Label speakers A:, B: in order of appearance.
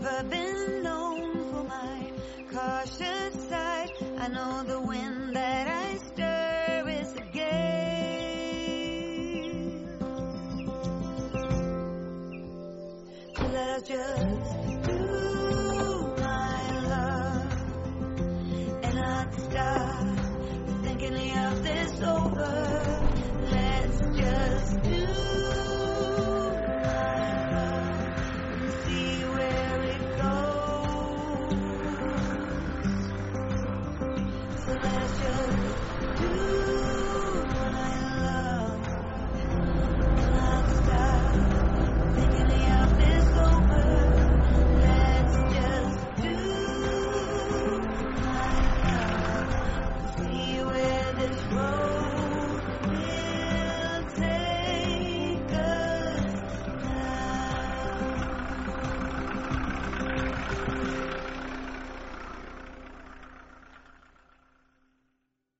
A: never been known for my cautious side. I know the wind that I stir is a gale. Let us just do my love and not stop thinking of. this world.